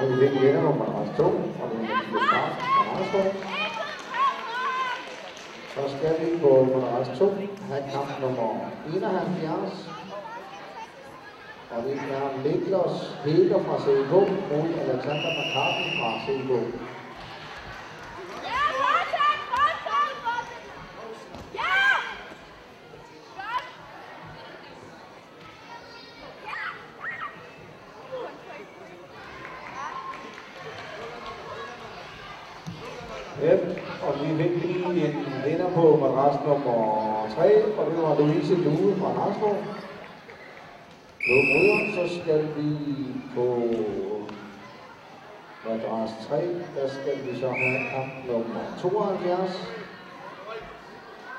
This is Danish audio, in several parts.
Og vi fik vinder nummer 2, og det er Niels Så skal vi på Moderats 2 have kamp nummer 71. Og det er Niklas Heger fra CK mod Alexander McCartney fra CK. Ja, og vi fik lige en vinder på madras nummer 3, og det var Louise Lue fra Harsborg. Nu bryder, så skal vi på madras 3, der skal vi så have kamp nummer 72.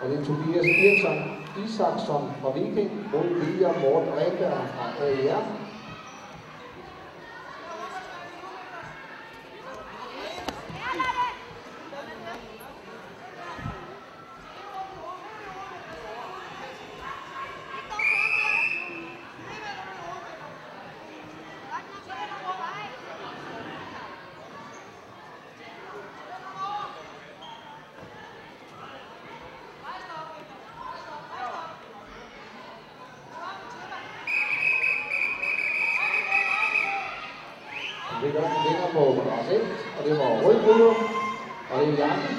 Og det er Tobias Eriksson Isaksson fra Viking mod William Morten Reberg fra AER. Det gør den vinder på madras 1, og det var rødbryder, og det er Jan